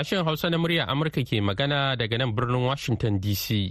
Sashen Hausa na murya Amurka ke magana daga nan birnin Washington DC.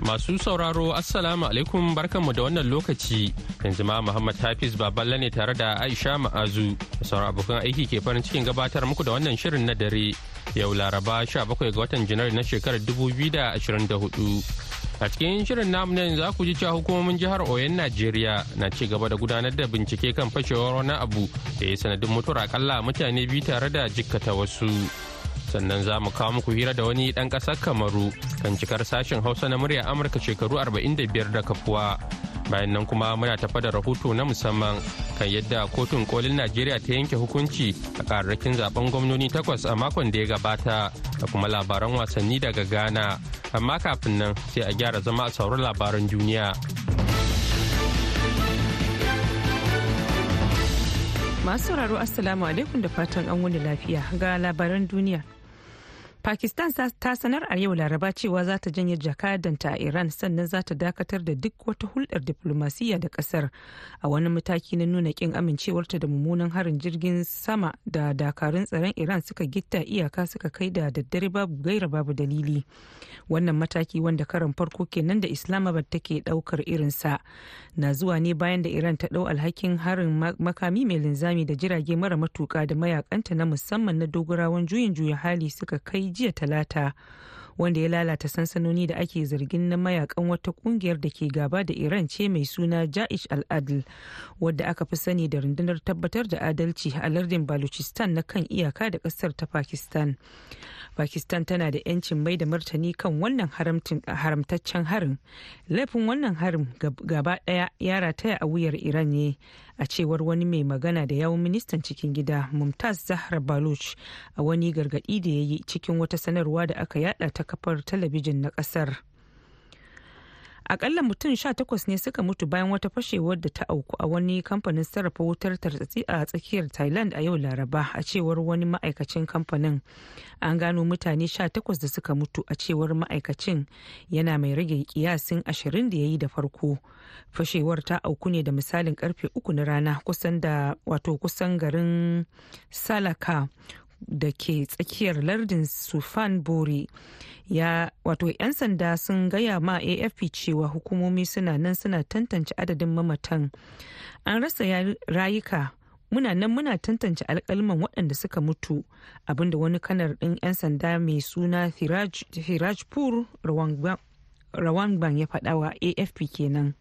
Masu sauraro Assalamu alaikum barkanmu da wannan lokaci yanzu ma Muhammad Hafiz Baballe ne tare da Aisha Ma'azu da sauran abokan aiki ke farin cikin gabatar muku da wannan shirin na dare yau Laraba 17 ga watan Janairu na shekarar 2024. A cikin shirin namu nan za ku ji cewa hukumomin jihar Oyon Najeriya na ci gaba da gudanar da bincike kan fashewar wani abu da ya sanadin mutuwar akalla mutane biyu tare da jikkata wasu. sannan za mu kawo muku hira da wani ɗan ƙasar kamaru kan cikar sashen hausa na murya amurka shekaru 45 da kafuwa bayan nan kuma muna tafa da rahoto na musamman kan yadda kotun kolin najeriya ta yanke hukunci a kararrakin zaɓen gwamnoni takwas a makon da ya gabata da kuma labaran wasanni daga ghana amma kafin nan sai a gyara zama a sauran labaran duniya. Masu sauraro assalamu alaikum da fatan an wani lafiya. Ga labaran duniya. Pakistan ta sanar a yau laraba cewa za ta janye jakadanta a iran sannan za ta dakatar da duk wata hulɗar diflomasiyya da ƙasar a wani mataki na nuna ƙin amincewarta da mummunan harin jirgin sama da dakarun tsaron iran suka gitta iyaka suka kai da daddare babu gaira babu dalili. Wannan mataki wanda karan farko kenan da islamabad take ɗaukar irinsa na zuwa ne bayan da iran ta ɗau alhakin harin makami mai linzami da jirage mara matuka da mayakanta na musamman na dogarawan juyin juya hali suka kai jiya talata wanda ya lalata sansanoni da ake zargin na mayaƙan wata ƙungiyar da ke gaba da iran ce mai suna ja'ish al-adl wadda aka fi sani da rundunar tabbatar da adalci a lardin baluchistan na kan iyaka da ƙasar ta pakistan. Pakistan tana da 'yancin mai da martani kan wannan haramtaccen harin. Laifin wannan harin gaba ɗaya ya rataya a wuyar iran ne. A cewar wani mai magana da yawun ministan cikin gida mumtaz zahra baluch a wani gargaɗi da ya yi cikin wata sanarwa da aka yada ta kafar talabijin na ƙasar akalla mutum sha takwas ne suka mutu bayan wata fashewar da ta auku a wani kamfanin sarrafa wutar tartsatsi a tsakiyar thailand a yau laraba a cewar wani ma'aikacin kamfanin. An gano mutane sha takwas da suka mutu a cewar ma'aikacin. Yana mai rage kiyasin ashirin da ya yi da farko. Fashewar ta auku ne da misalin ƙarfe uku na rana kusan da wato kusan garin salaka da ke tsakiyar lardin sufan bori. Ya wato 'yan sanda sun gaya ma afp cewa hukumomi suna nan suna tantance adadin mamatan. An rasa rayuka. Muna nan muna tantance alkalman waɗanda suka mutu. Abinda wani kanar ɗin 'yan sanda mai suna firajpur rawanban ya faɗa wa afp kenan.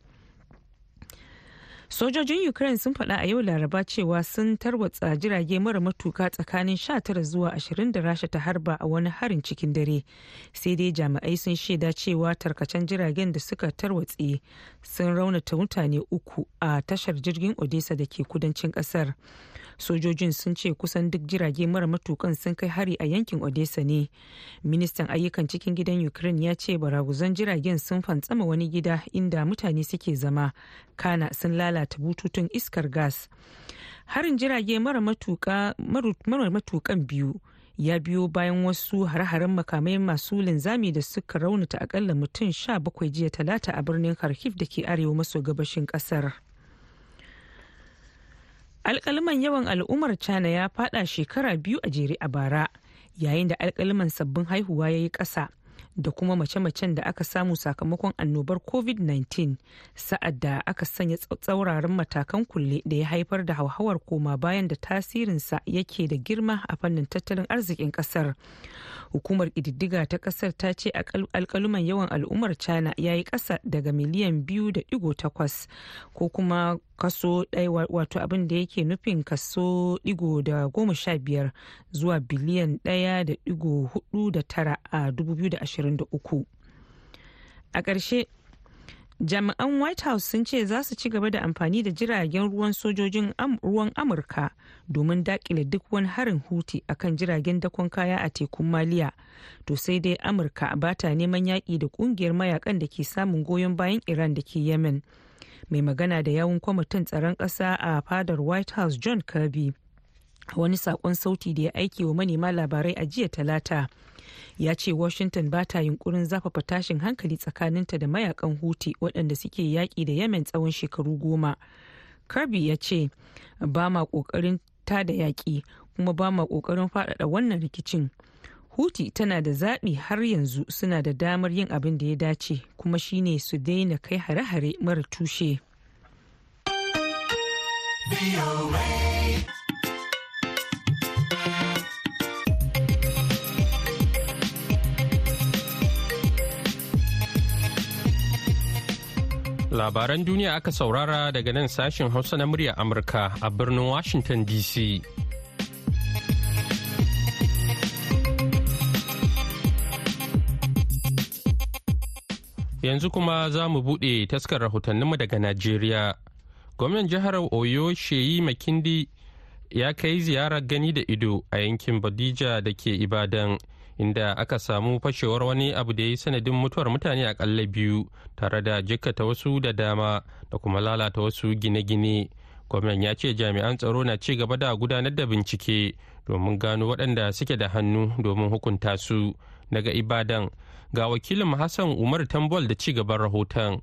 Sojojin ukraine sun faɗa a yau laraba cewa sun tarwatsa jirage mara matuka tsakanin 19 zuwa 20 da rasha ta harba a wani harin cikin dare. Sai dai jami'ai sun shaida cewa tarkacen jiragen da suka tarwatse sun raunata mutane uku a tashar jirgin odessa da ke kudancin ƙasar sojojin sun ce kusan duk jirage mara matukan sun kai hari a yankin odessa ne. Ministan ayyukan cikin gidan ukraine ya ce baraguzan jiragen sun fantsama wani gida inda mutane suke zama. Kana sun lalata bututun iskar gas. Harin jirage mara matukan biyu ya biyo bayan wasu hare-haren makamai masu linzami da suka raunata akalla mutum sha bakwai jiya talata a birnin kharkiv da ke arewa maso gabashin ƙasar. Alkaliman yawan al'ummar china ya fada shekara biyu a jere a bara yayin da alkaliman sabbin haihuwa ya yi ƙasa. Da kuma mace-macen da aka samu sakamakon annobar covid-19 sa'ad da aka sanya tsauraran matakan kulle da ya haifar da hauhawar koma bayan da tasirinsa yake da girma a fannin tattalin arzikin ƙasar hukumar ƙididdiga ta ƙasar ta ce alkaluman yawan al'ummar china ya yi ƙasa daga miliyan biyu da ɗigo takwas ko kuma kaso ɗaya wato abin da yake nufin kaso ɗigo da goma sha biyar zuwa biliyan ɗaya da ɗigo huɗu da tara a 2023 a ƙarshe jami'an white house sun ce za su ci gaba da amfani da jiragen ruwan sojojin ruwan amurka domin daƙile duk wani harin huti akan jiragen dakon kaya a tekun maliya. To sai dai amurka ba ta neman yaƙi da ƙungiyar mayaƙan da ke samun goyon bayan iran da ke yemen. Mai magana da yawun kwamitin tsaron ƙasa a fadar white house john kirby wani saƙon sauti da ya aiki wa manema labarai a jiya talata. Ya ce washington ba ta yunkurin zafafa tashin hankali tsakaninta da mayaƙan huti waɗanda suke yaƙi da yemen tsawon shekaru goma. Kirby ya ce ba ma ƙoƙarin tada yaƙi kuma ba ma ƙoƙarin faɗaɗa wannan rikicin. Huti tana da zaɓi har yanzu suna da damar yin abin da ya dace kuma shine su daina kai hare-hare mara tushe. Labaran duniya aka saurara daga nan sashen Hausa na murya Amurka a birnin Washington DC. Yanzu kuma za mu buɗe taskar rahotanninmu daga Najeriya. Gwamnan jihar Oyo Sheyi Makindi ya kai ziyarar gani da ido a yankin Badija da ke Ibadan. Inda aka samu fashewar wani abu da ya yi sanadin mutuwar mutane akalla biyu tare da jikkata wasu da dama da kuma lalata wasu gine-gine. Gwamnan ya ce jami'an tsaro na ci gaba da gudanar da bincike domin gano waɗanda suke da hannu domin hukunta su. Daga ibadan ga wakilin hassan umar tambol da ci gaban rahoton.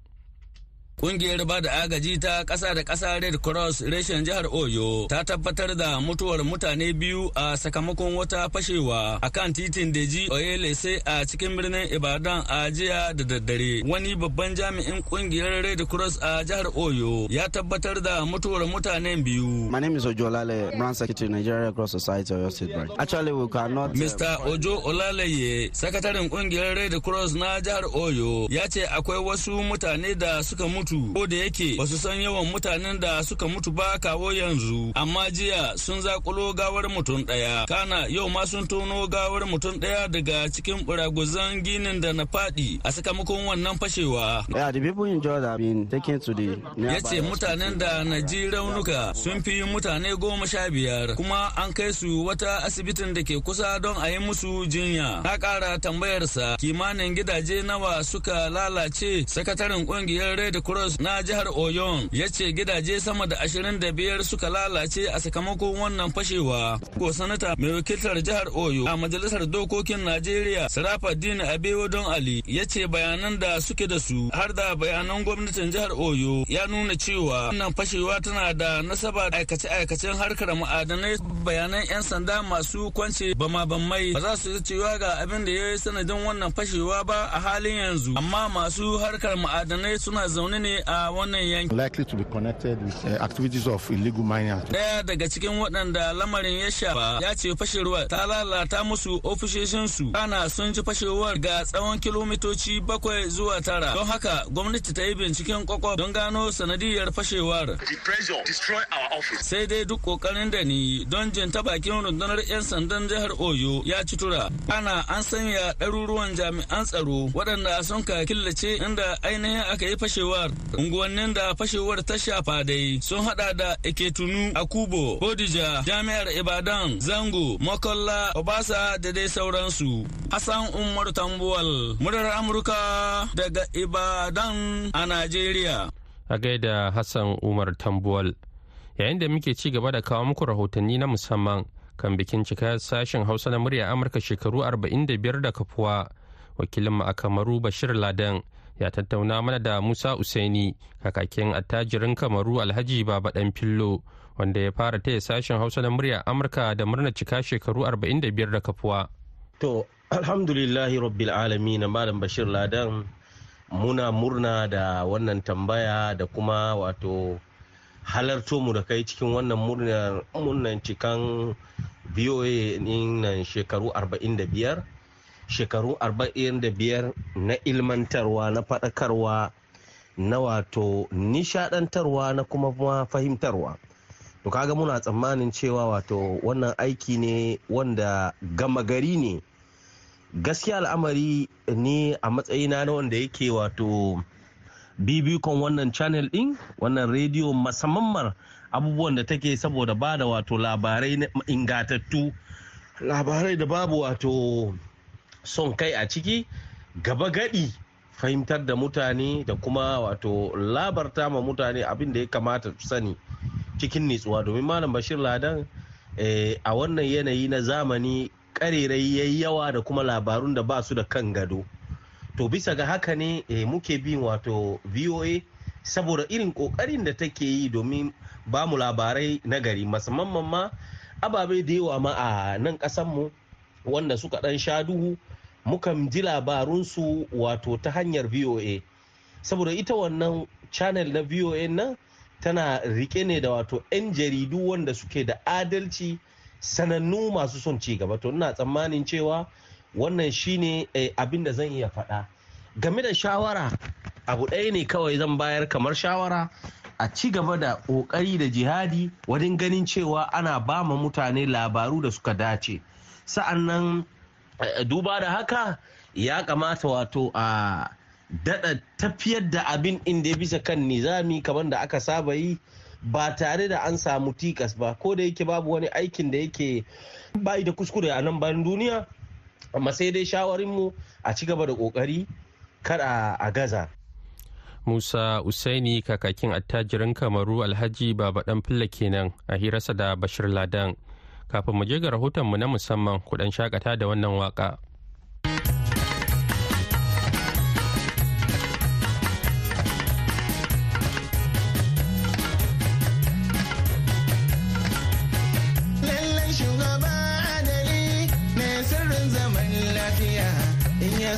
Kungiyar ba da agaji ta ƙasa da ƙasa Red Cross reshen jihar Oyo ta tabbatar da mutuwar mutane biyu a sakamakon wata fashewa a kan titin Deji Oyelese a cikin birnin Ibadan a jiya da daddare. Wani babban jami'in ƙungiyar Red Cross a jihar Oyo ya tabbatar da mutuwar mutanen biyu. My name is Ojo Olale, Branch Secretary, Nigeria Red Cross Society, Oyo State Branch. Actually, we cannot... Uh, Mr. Ojo Olaleye, sakataren ƙungiyar Red Cross na jihar Oyo, ya ce akwai wasu mutane da suka mutu mutu. Ko da yake ba su san yawan mutanen da suka mutu ba kawo yanzu amma jiya sun zakulo gawar mutum ɗaya kana yau ma sun tono gawar mutum ɗaya daga cikin buraguzan ginin da na faɗi a sakamakon wannan fashewa. Ya ce mutanen da na ji raunuka sun fi mutane goma sha biyar kuma an kai su wata asibitin da ke kusa don a yi musu jinya. Na kara tambayarsa kimanin gidaje nawa suka lalace? Sakataren ƙungiyar red cross na jihar oyon ya ce gidaje sama da ashirin da biyar suka lalace a sakamakon wannan fashewa. Ko sanata mai wakiltar jihar oyo a majalisar dokokin najeriya sarafa din don ali ya ce bayanan da suke da su har da bayanan gwamnatin jihar oyo ya nuna cewa wannan fashewa tana da nasaba aikace-aikacen harkar ma'adanai. Bayanan 'yan sanda masu kwance bama bammai ba za su yi cewa ga abin da ya yi sanadin wannan fashewa ba a halin yanzu. Amma masu harkar ma'adanai suna zaune ne a wannan yanki. Likely to be connected with uh, activities of illegal mining. Daya daga cikin waɗanda lamarin ya shafa ya ce fashewar ta lalata musu ofishoshinsu kana sun ji fashewar ga tsawon kilomitoci bakwai zuwa tara. Don haka gwamnati ta yi binciken kwakwa don gano sanadiyar fashewar. Sai dai duk ƙoƙarin da ni don jin ta bakin rundunar 'yan sandan jihar Oyo ya ci tura. Ana an sanya ɗaruruwan jami'an tsaro waɗanda sun ka killace inda ainihin aka yi fashewar. Unguwannin da fashewar ta shafa dai sun hada da Eketunu, Akubo, Bodija, Jami'ar Ibadan, Zango, Makolla, Obasa da dai sauransu. Hassan Umar Tambuwal, murar Amurka daga Ibadan a Najeriya. A gaida Hassan Umar Tambuwal. Yayin da muke ci gaba da kawo muku rahotanni na musamman kan bikin cika sashen Hausa na murya Amurka shekaru 45 da kafuwa. Wakilinmu a Kamaru Bashir Ladan ya tattauna mana da Musa Usaini kakakin attajirin Kamaru Alhaji Baba Dan Fillo wanda ya fara taya sashen Hausa na murya Amurka da murna cika shekaru 45 da kafuwa. To, alhamdulillahi rabbil alamin Malam Bashir Ladan muna murna da wannan tambaya da kuma wato halarto mu da kai cikin wannan murnan cikan BOA nan shekaru 45 shekaru 45 na ilmantarwa na faɗakarwa na wato nishadantarwa na kuma fahimtarwa. To kaga muna tsammanin cewa wato wannan aiki ne wanda gama gari ne. Gaskiya al'amari ne a matsayina na wanda yake wato bibikon wannan channel din wannan rediyo musamman abubuwan da take saboda ba da wato labarai ingatattu labarai da babu wato son kai a ciki gaba gadi fahimtar da mutane da kuma wato labarta ma mutane abin da ya kamata su sani cikin nitsuwa. Domin malam bashir ladan a wannan yanayi na zamani karerai yayi yawa da kuma labarun da ba su da kan gado. To bisa ga haka ne muke bin wato voa saboda irin ƙoƙarin da take yi domin ba mu labarai na gari. Musamman ma ababe da yawa ma a nan mu wanda suka dan sha duhu mukan ji labarunsu wato ta hanyar voa saboda ita wannan channel na voa nan tana riƙe ne da wato 'yan jaridu wanda suke da adalci sanannu masu son ci gaba. To ina tsammanin cewa wannan shine abin da zan iya faɗa. Game da shawara abu ɗaya ne kawai zan bayar kamar shawara a ci gaba da ƙoƙari da jihadi wajen ganin cewa ana ba ma mutane labaru da suka dace. Sa'an nan duba da haka ya kamata wato a daɗa tafiyar da abin inda bisa kan nizami kamar da aka saba yi ba tare da an samu tikas ba ko da yake babu wani aikin da yake bayi da kuskure a nan bayan duniya amma sai dai shawarinmu a ci gaba da ƙoƙari kada a gaza Musa Usaini kakakin attajirin Kamaru Alhaji Baba Dan Filla kenan a hirarsa da Bashir Ladan. Kafin mu je ga rahotonmu na musamman kudan shakata da wannan waƙa.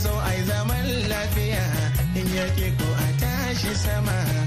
so ai zaman lafiya in yake ko a tashi sama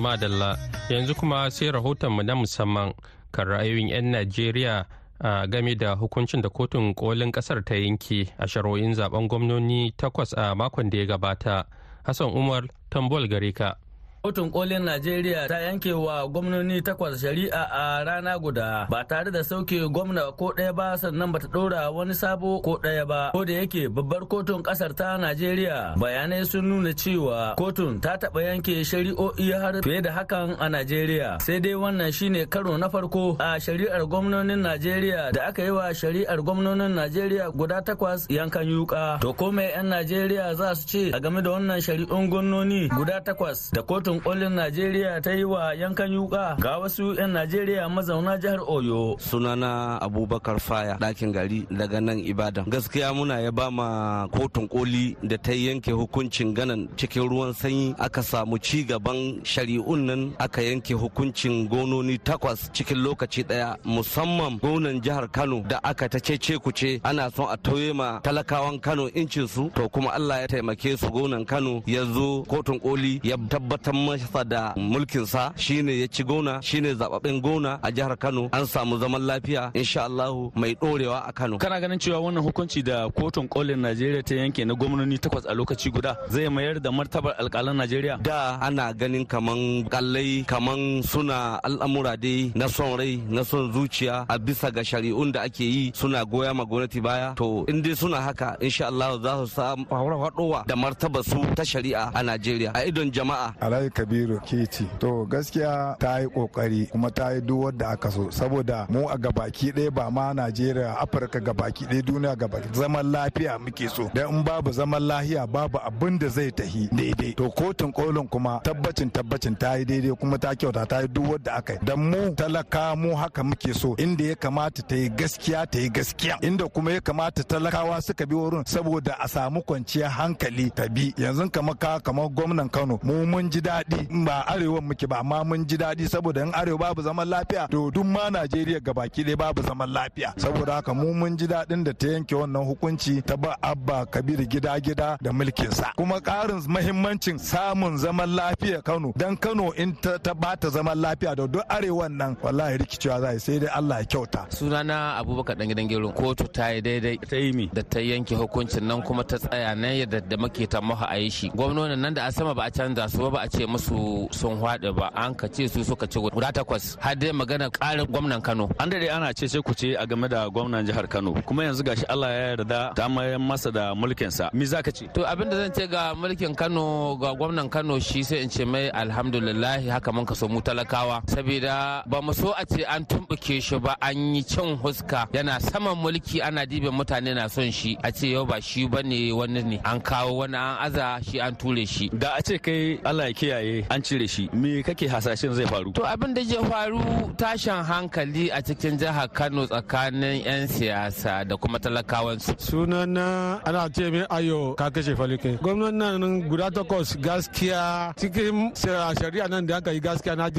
madalla. Yanzu kuma sai rahotonmu na musamman kan ra'ayoyin 'yan Najeriya a game da hukuncin da kotun kolin ƙasar ta yanke a shari'o'in zaɓen gwamnoni takwas a makon da ya gabata. Hassan umar tambol gare ka. Kotun kolin Najeriya ta yanke wa gwamnoni takwas shari'a a rana guda ba tare da sauke gwamna ko ɗaya ba sannan bata ɗora wani sabo ko ɗaya ba. Ko da yake babbar kotun ƙasar ta Najeriya bayanai sun nuna cewa kotun ta taɓa yanke shari'o'i har fiye da hakan a Najeriya. Sai dai wannan shine karo na farko a shari'ar gwamnonin Najeriya da aka yi wa shari'ar gwamnonin Najeriya guda takwas yankan yuka. To ko 'yan Najeriya za su ce a game da wannan shari'un gwamnoni guda takwas da kotun kotun kolin Najeriya ta yi wa yankan yuka ga wasu 'yan Najeriya mazauna jihar Oyo. Sunana Abubakar Faya ɗakin gari daga nan Ibadan. Gaskiya muna ya ba ma kotun koli da ta yanke hukuncin ganan cikin ruwan sanyi aka samu ci gaban shari'un nan aka yanke hukuncin gononi takwas cikin lokaci ɗaya musamman gonan jihar Kano da aka ta cece kuce ana son a tauye ma talakawan Kano incin su to kuma Allah ya taimake su gonan Kano ya zo kotun koli ya tabbatar masa da mulkinsa shine ya ci gona shine zababben gona a jihar Kano an samu zaman lafiya insha Allah mai dorewa a Kano. Kana ganin cewa wannan hukunci da kotun kolin Najeriya ta yanke na gwamnoni takwas a lokaci guda zai mayar da martabar alkalan Najeriya? Da ana ganin kaman kallai kaman suna al'amura dai na son rai na son zuciya a bisa ga shari'un da ake yi suna goya ma gwamnati baya to in dai suna haka insha Allah za su samu haɗowa da martabar su ta shari'a a Najeriya a idon jama'a. Kabiru Kiti. To gaskiya ta yi ƙoƙari kuma ta yi duk wadda aka so. Saboda mu a gabaki ɗaya ba ma Najeriya Afirka gabaki ɗaya duniya gabaki zaman lafiya muke so. Dan in babu zaman lafiya babu abin da zai tahi daidai. To kotun kolin kuma tabbacin tabbacin ta yi daidai kuma ta kyauta ta yi duk wadda aka yi. Dan mu talaka mu haka muke so. Inda ya kamata ta yi gaskiya ta yi gaskiya. Inda kuma ya kamata talakawa suka bi wurin saboda a samu kwanciyar hankali ta bi. Yanzu kamar ka kamar gwamnan Kano mu mun ji daɗi daɗi. Ba arewa muke ba amma mun ji daɗi saboda in arewa babu zaman lafiya to duk ma Najeriya gabaki ɗaya babu zaman lafiya. Saboda haka mu mun ji daɗin da ta yanke wannan hukunci ta ba abba kabir gida gida da mulkinsa. Kuma ƙarin mahimmancin samun zaman lafiya Kano. Dan Kano in ta, ta bata zaman lafiya da duk arewan nan wallahi rikicewa za sai dai Allah ya kyauta. Sunana Abubakar dan gidan gero. Kotu ta yi daidai ta yi mi? da ta yanke hukuncin nan kuma ta tsaya nan yadda da muke ta maha a yi shi. Gwamnonin nan da a sama ba a canza su ba ba a ce musu sun haɗe ba an ka ce su suka ci guda takwas. Har dai magana ƙarin gwamnan Kano. An daɗe ana ce ce ku ce a game da gwamnan jihar Kano. Kuma yanzu gashi Allah ya yarda ta mayar masa da mulkin sa me zaka ce? To abin da zan ce ga mulkin Kano ga gwamnan Kano shi sai in ce mai alhamdulillah haka mun kaso mu talakawa. Saboda ba mu so a ce an tumbuke shi ba an yi cin huska. Yana saman mulki ana dibin mutane na son shi. A ce yau ba shi ba ne wani ne. An kawo wani an aza shi an ture shi. Da a ce kai Allah ya kiyaye an cire shi. Me kake hasashen zai faru? To abin da zai faru tashin hankali a cikin jihar Kano tsakanin 'yan siyasa da kuma talakawansu. Sunana ana ce min ayo ka kashe falike gwamnan nan guda takwas gaskiya cikin shari'a nan da aka yi gaskiya na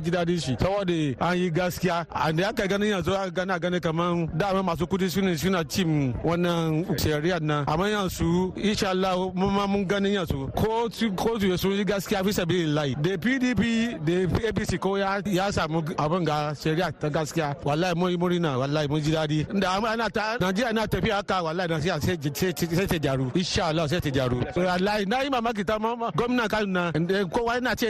ji daɗin shi. Saboda an yi gaskiya da aka ganin yanzu aka gana gani kamar dama masu kuɗi suna suna cin wannan shari'a nan. Amma yanzu insha Allah mun ma mun ganin yanzu. Ko ko su yi gaskiya fi sabi lai da PDP da APC ko ya ya samu abin ga shari'a ta gaskiya wallahi mun yi murna wallahi mun ji daɗi. Da ana ta Najeriya na tafiya haka wallahi na sai sai ta jaru insha Allah sai ta jaru wallahi na yi mamaki ta mama gwamna kan na kowa yana ce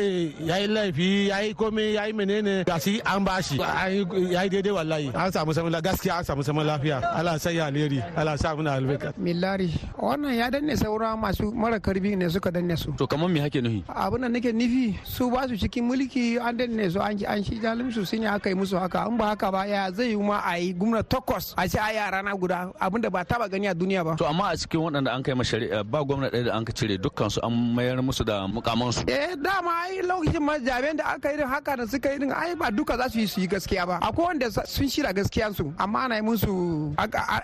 yayi laifi yayi komai yayi menene da shi an bashi yayi daidai wallahi. An samu samun gaskiya an samu samun lafiya. Allah sai ya alheri. Allah sa muna albarka. Millari wannan ya danne saura masu mara karɓi ne suka danne su. To kamar me hake nufi abin da nake nufi su ba su cikin mulki an danne su an an shi jalin su sun yi aka yi musu haka. In ba haka ba ya zai yi ma a yi gwamna takwas a ce a yara na guda abin da ba taba gani a duniya ba. To amma a cikin waɗanda an kai ma shari'a ba gwamna ɗaya da an ka cire dukkan su an mayar musu da mukaman su eh dama ai lokacin ma jaben da aka yi din haka da suka yi din ai ba duka za su yi su yi gaskiya ba. Akwai wanda sun shira gaskiyan su amma ana yi musu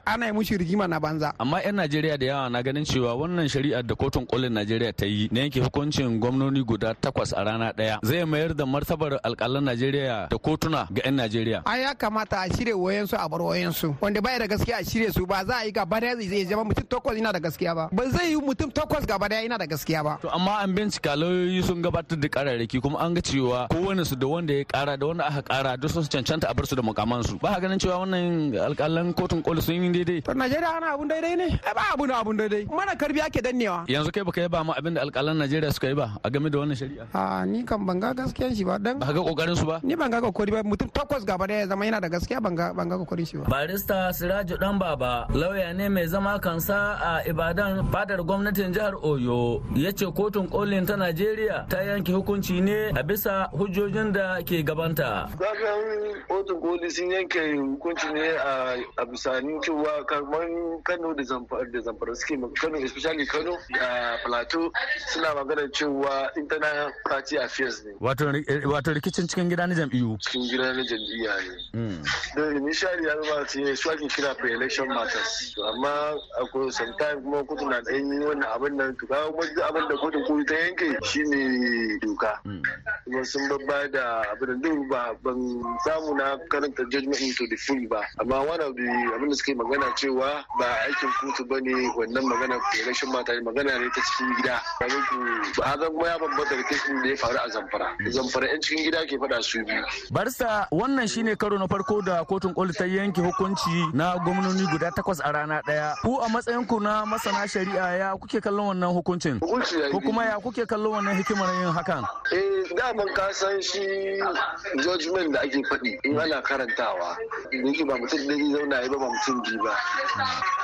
ana yi musu rigima na banza. Amma yan Najeriya da yawa na ganin cewa wannan shari'ar da kotun kolin Najeriya ta yi na yanke hukuncin gwamnoni guda takwas a rana ɗaya zai mayar da martabar alƙalan Najeriya da kotuna ga 'yan Najeriya. Ai ya kamata a shirya wayansu a bar wayansu wanda baya da gaskiya a shirya su ba za a yi gaba ɗaya zai zama mutum takwas yana da gaskiya ba ba zai yi mutum takwas gaba ɗaya yana da gaskiya ba. To amma an bincika lauyoyi sun gabatar da kararraki kuma an ga cewa kowane su da wanda ya kara da wanda aka kara duk sun cancanta a bar su da mukaman su ba ganin cewa wannan alƙalan kotun koli sun yi daidai. To Najeriya ana abun daidai ne? Ba abun abun daidai. Mana karɓi ake dannewa. Yanzu kai baka yi ba ma abin da alƙalan Najeriya suka yi ba a game da wannan shari'a. A ni kan ban ga gaskiyan shi ba dan. Ba ga ƙoƙarin su ba. Ni ban ga ƙoƙari ba mutum takwas gaba ɗaya zama yana da gaskiya ban ga ban ga ƙoƙarin shi ba. Barista Siraju Dan Baba lauya ne mai zama kansa a Ibadan fadar gwamnatin jihar Oyo ya ce kotun kolin ta Najeriya ta yanke hukunci ne a bisa hujjojin da ke gabanta. Kagan kotun koli sun yanke hukunci ne a bisa cewa kamar Kano da Zamfara da Zamfara suke Kano especially Kano da Plateau suna magana cewa internal party affairs ne. Wato rikicin cikin gida na jam'iyyu. Cikin gida na jam'iyya ne. Don initially ya zama su ne su ake kira pre-election matters. Amma akwai sometime kuma kotu na ɗan yi wannan abin nan to wani abin da kotun koli ta yanke shine doka. Kuma sun babba da abin da ba ban samu na karanta judgment into the full ba. Amma one of the abin da suke magana cewa ba aikin kotu ba ne wannan magana pre-election matters magana ne ta cikin gida. Kamin ku ba zan ya bambanta da kesin da ya faru a Zamfara. Zamfara 'yan cikin gida ke faɗa su biyu. Barista wannan shine karo na farko da kotun koli ta yanke hukunci na gwamnoni guda takwas a rana ɗaya ku a matsayin ku na masana shari'a ya kuke kallon wannan hukuncin ko kuma ya kuke kallon wannan hikimar yin hakan eh daman ka san shi judgment da ake faɗi in ana karantawa. Yake ba mutum da zai zauna ya ba mutum biyu ba.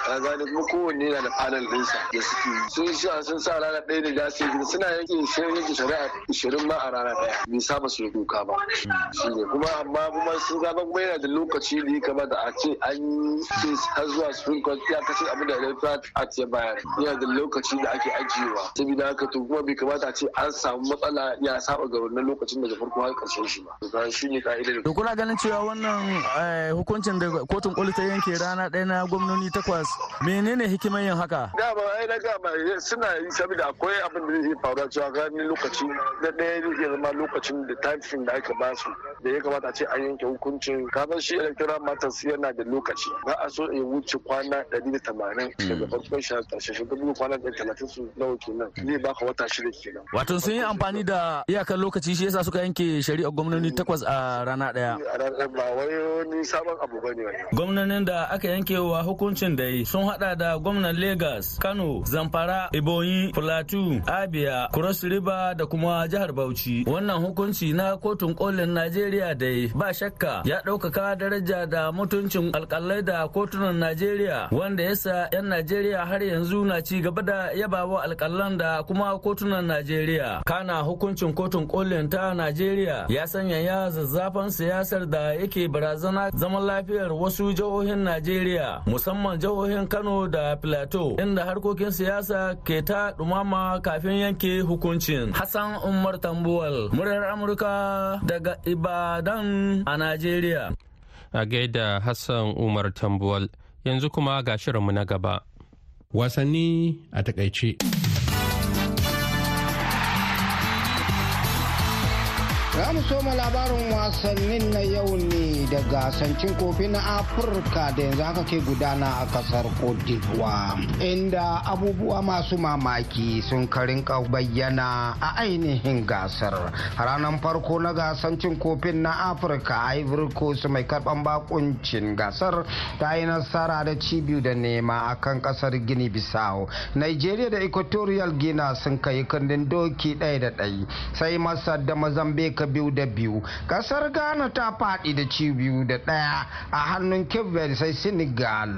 Ka gane kuma kowanne yana da panel ɗinsa da suke sun sha sun sa rana ɗaya da su suna yanke shirin yanke shari'a ishirin ma a rana ɗaya. Bai saba su doka ba. Shi ne. Kuma amma kuma sun zaba kuma yana da lokaci da ya kamata a ce an yi har zuwa supreme court. Ya kasance abin da electoral act ya bayar. Yana da lokaci da ake ajiyewa. Saboda haka to kuma bai kamata a ce an samu matsala ya saba ga lokacin daga farko har ƙarshen shi ba. To shi ne ka'idar. To kuna ganin cewa wannan hukuncin da kotun koli ta yanke rana ɗaya na gwamnoni takwas menene hikimar yin haka? Dama ai na gama suna yi saboda akwai abin da zai faru cewa ganin lokaci na ɗaya zai zama lokacin da time da aka ba su da ya kamata a ce an yanke hukuncin. Kamar shi electoral matters yana da lokaci. Ba a so ya wuce kwana ɗari da tamanin daga farkon shi ƙarshe shi. Kwana ɗari talatin su nawa kenan. Zai baka wata shida kenan. wato sun yi amfani da iyakar lokaci shi yasa suka yanke shari'ar gwamnoni takwas a rana ɗaya. a ranar ba wai wani sabon abu ba ne gwamnonin da aka yanke wa hukuncin da sun hada da gwamnan lagos kano zamfara ebonyi plateau abia cross river da kuma jihar bauchi. Wannan hukunci na kotun kolin najeriya da ba shakka ya ɗaukaka daraja da mutuncin alkalai da kotunan najeriya wanda yasa 'yan najeriya har yanzu na ci gaba da yabawa alkalan da kuma kotunan najeriya. Kana hukuncin kotun kolin ta najeriya ya sanya ya zazzafan siyasar da yake barazana zaman lafiyar wasu jihohin najeriya musamman jihohin kano da plateau inda harkokin siyasa ke ta dumama kafin yanke hukuncin. Hassan umar tambuwal muryar amurka daga ibadan a najeriya. A gaida hassan umar tambuwal yanzu kuma ga shirinmu na gaba. Wasanni a taƙaice. Mu labarin wasannin na yau ne da gasancin kofi na Afirka da yanzu haka ke gudana a ƙasar d'Ivoire. Inda abubuwa masu mamaki sun karinka bayyana a ainihin gasar. Ranar farko na gasancin kofin na Afirka Ivory Coast mai karɓan bakuncin gasar ta yi nasara da cibiyu da nema a kan ƙasar Gini Bissau. Nigeria da Equatorial Guinea sun kai kundin doki ɗaya da ɗaya. Sai Masar da Mozambique biyu da biyu. Kasar ghana ta faɗi da ci biyu da ɗaya a hannun cape sai senegal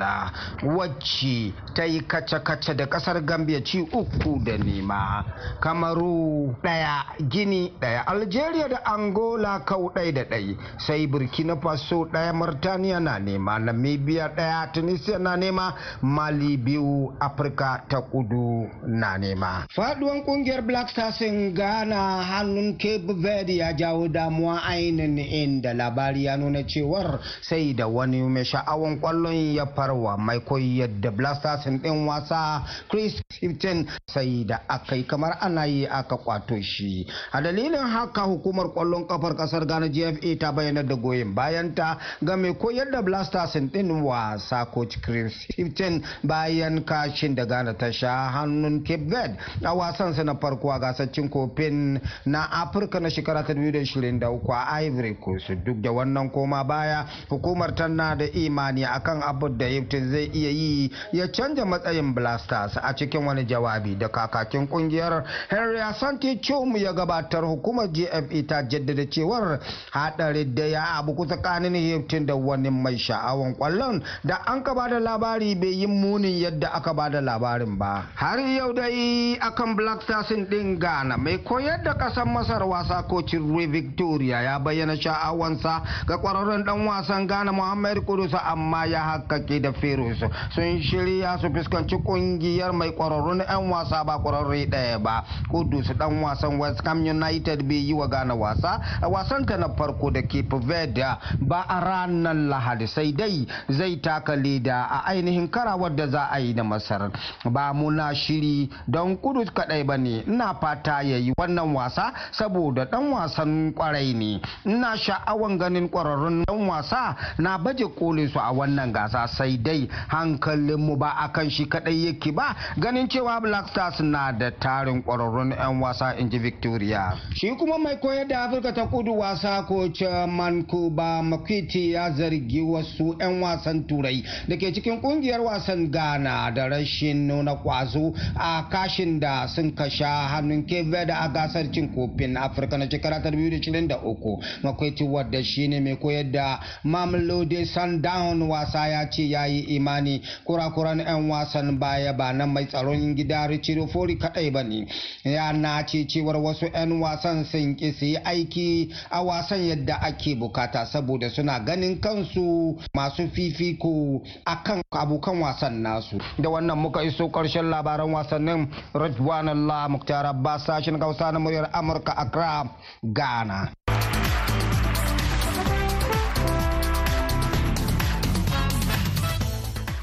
wacce ta yi kace-kace da ƙasar gambia ci uku da nema. Kamaru ɗaya gini ɗaya algeria da angola kau ɗaya da ɗaya sai burkina faso ɗaya martaniya na nema namibia ɗaya tunisia na nema mali biyu afirka ta kudu na nema. Faduwan ƙungiyar black stars ghana hannun cape verde ya jawo damuwa ainihin inda labari ya nuna cewar sai da wani mai sha'awan ƙwallon ya farwa mai koyar da blasters din wasa chris Hifton sai da aka yi kamar ana yi aka kwato shi. A dalilin haka hukumar ƙwallon kafar ƙasar ghana gfa ta bayyana da goyon bayanta ga mai koyar da blasters din wasa coach chris Hifton bayan kashin da ghana ta sha hannun cape verde a wasansa na farko a gasar cin kofin na afirka na shekara ta 2023 a ivory coast. Duk da wannan koma baya hukumar tana da imani akan abu da Hifton zai iya yi ya canja matsayin blasters a cikin wani jawabi da kakakin ƙungiyar henry asante chum ya gabatar. Hukumar gfe ta jaddada cewar hadari da ya abu tsakanin Hifton da wani mai sha'awan ƙwallon da an ka ba da labari bai yi munin yadda aka ba da labarin ba. Har yau dai akan black stars din ghana mai koyar da kasan masar wasa kocin rui victoria ya bayyana sha'awansa ga kwararren dan wasan ghana muhammad kudus amma ya hakkake da ferus. Sun shirya su fuskanci ƙungiyar mai kwararrun 'yan wasa ba kwararre ɗaya ba. Kudus dan wasan west ham united bai yi wa ghana wasa a wasan ta na farko da cape verde ba a ranar lahadi sai dai zai taka leda a ainihin karawar da za a yi da masar. Ba muna shiri don kudus kadai ba ne ina fata ya yi wannan wasa saboda dan wasan ƙwarai ne. Ina sha'awan ganin kwararrun dan wasa na baje kolin su a wannan gasa sai dai hankalinmu ba a kan shi kadai yake ba. Ganin cewa black stars na da tarin kwararrun 'yan wasa in ji victoria. Shi kuma mai koyar da afirka ta kudu wasa coach mankuba makwiti ya zargi wasu 'yan wasan turai da ke cikin ƙungiyar wasan ghana da rashin nuna kwazo a kashin da sun kasha hannun keve da a gasar cin kofin afirka na shekara ta 2023 makwiti wadda shine mai koyar da mamelodi sundown wasa ya ce ya yi imani. Kurakuran 'yan wasan baya ba na mai tsaron gida richard fori kadai ba ne. Ya nace cewar wasu 'yan wasan sun ki su yi aiki a wasan yadda ake buƙata saboda suna ganin kansu masu fifiko a kan abokan wasan nasu. Da wannan muka iso ƙarshen labaran wasannin. Rajwan allah muktar abbas sashen hausa na muryar amurka accra ghana.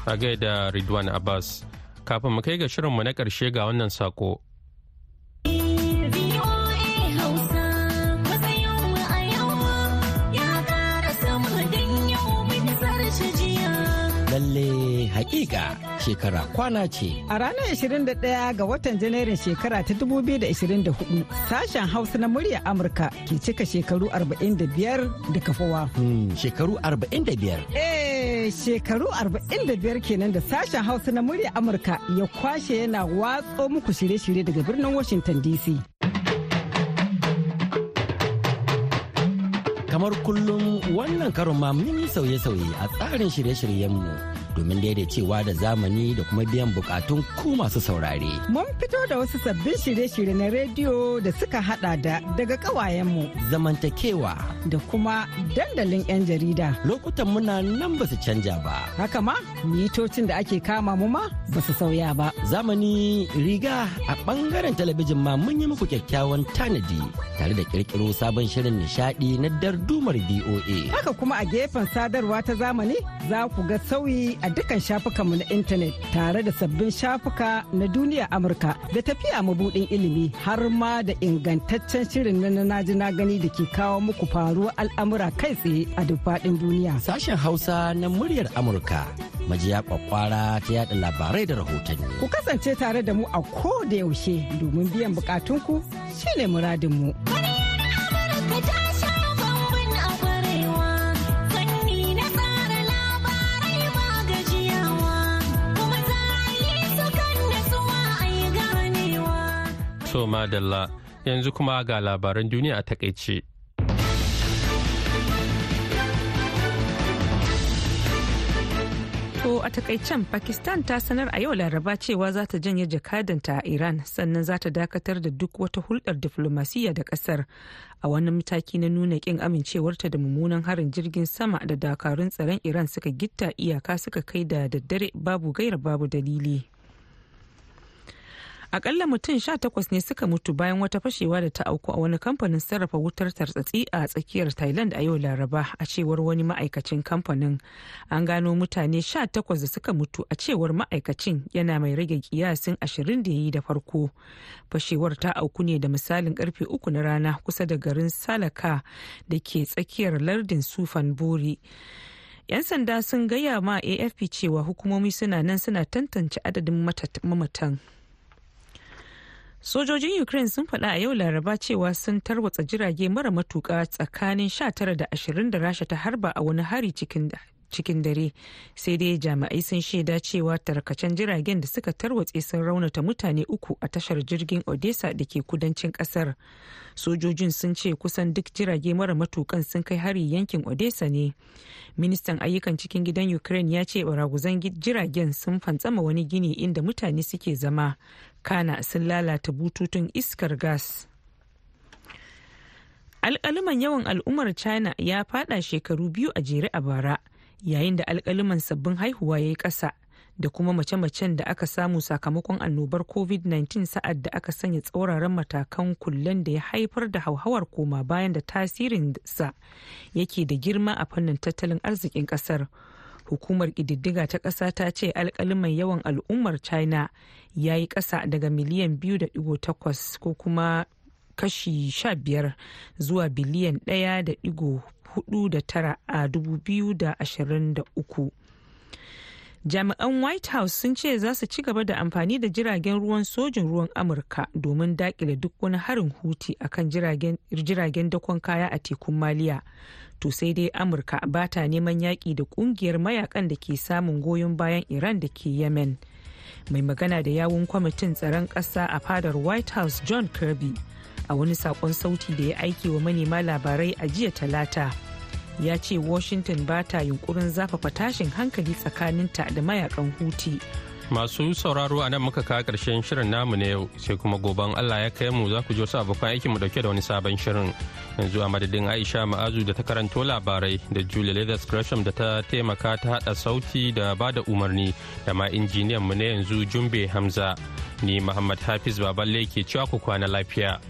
A gaida Ridwan Abbas. Kafin mu kai ga shirinmu na ƙarshe ga wannan sako. lalle hakika shekara kwana ce. A ranar 21 ga watan Janairun shekara ta 2024 sashen Hausa na murya Amurka ke cika shekaru 45 da kafawa. Hmm, shekaru 45? Eh, shekaru 45 kenan da sashen Hausa na murya Amurka ya kwashe yana watso muku shirye-shirye daga birnin Washington DC. kamar kullum wannan karon ma mun yi sauye-sauye a tsarin shirye-shiryenmu domin daidaicewa da zamani da kuma biyan bukatun ku masu saurare. Mun fito da wasu sabbin shirye-shirye na rediyo da suka hada da daga kawayenmu. Zamantakewa. Da kuma dandalin 'yan jarida. Lokutan muna nan ba su canja ba. Haka ma, mitocin da ake kama mu ma ba su sauya ba. Zamani riga a ɓangaren talabijin ma mun yi muku kyakkyawan tanadi tare da kirkiro sabon shirin nishadi na dardumar BOA. Haka kuma a gefen sadarwa ta zamani za ku ga sauyi a dukkan shafukanmu na intanet tare da sabbin shafuka na duniya Amurka da tafiya mabudin ilimi har ma da ingantaccen shirin na na ji na gani da ke kawo muku faruwar al'amura kai tsaye a duk faɗin duniya. Sashen Hausa na muryar Amurka majiya kwakwara ta yada labarai da rahotanni. Ku kasance tare da mu a ko da yaushe domin biyan bukatunku shine muradinmu. So madalla yanzu kuma ga labaran duniya a taƙaice. To a takaicen Pakistan ta sanar a yau laraba cewa za ta janye jakadanta a Iran sannan za ta dakatar da duk wata hulɗar diflomasiyya da ƙasar a wani mataki na nuna ƙin amincewarta da mummunan harin jirgin sama da dakarun tsaron Iran suka gitta iyaka suka kai da daddare babu gaira babu dalili. Akalla mutum sha takwas ne suka mutu bayan wata fashewa da ta auku a wani kamfanin sarrafa wutar tartsatsi a tsakiyar thailand a yau laraba a cewar wani ma'aikacin kamfanin. An gano mutane sha takwas da suka mutu a cewar ma'aikacin yana mai rage kiyasin ashirin da ya yi da farko. Fashewar ta auku ne da misalin ƙarfe uku na rana kusa da garin salaka da ke tsakiyar lardin sufan buri 'yan sanda sun gaya ma afp cewa hukumomi suna nan suna tantance adadin mamatan. Sojojin ukraine sun faɗa a yau laraba cewa sun tarwatsa jirage mara matuƙa tsakanin 19 da 20 da rasha ta harba a wani hari cikin dare. Sai dai jami'ai sun shaida cewa tarkacen jiragen da suka tarwatse sun raunata mutane uku a tashar jirgin odessa da ke kudancin ƙasar sojojin sun ce kusan duk jirage mara matukan sun kai hari yankin odessa ne. Ministan ayyukan cikin gidan ukraine ya ce baraguzan jiragen sun fantsama wani gini inda mutane suke zama. Kana sun lalata bututun iskar gas. Alkaliman yawan al'ummar china ya fada shekaru biyu a jere a bara. Yayin da alkaliman sabbin haihuwa ya yi ƙasa da kuma mace-macen da aka samu sakamakon annobar covid-19 sa'ad da aka sanya tsauraran matakan kullen da ya haifar da hauhawar koma bayan da tasirinsa yake da girma a fannin tattalin arzikin ƙasar hukumar ƙididdiga ta ƙasa ta ce alkaliman yawan al'ummar china ya yi ƙasa daga miliyan 2.8 ko kuma kashi 15 zuwa biliyan 1.49 a 2023 jami'an white house sun ce za su ci gaba da amfani da jiragen ruwan sojin ruwan amurka domin daƙile duk wani harin huti akan jiragen dakon kaya a tekun maliya. To sai dai amurka ba ta neman yaƙi da ƙungiyar mayaƙan da ke samun goyon bayan iran da ke yemen. Mai magana da yawun kwamitin tsaron ƙasa a fadar white house john kirby a wani saƙon sauti da ya aiki wa manema labarai a jiya talata. Ya ce washington ba ta yunkurin zafafa tashin hankali tsakaninta da mayaƙan huti masu sauraro a nan muka kawo ƙarshen shirin namu na yau sai kuma goben allah ya kai mu za ku ji wasu abokan aikin mu ɗauke da wani sabon shirin. Yanzu a madadin aisha ma'azu da ta karanto labarai da julia leathers gresham da ta taimaka ta hada sauti da ba da umarni da ma injiniyan mu na yanzu jumbe hamza. Ni muhammad hafiz baballe ke cewa ku kwana lafiya.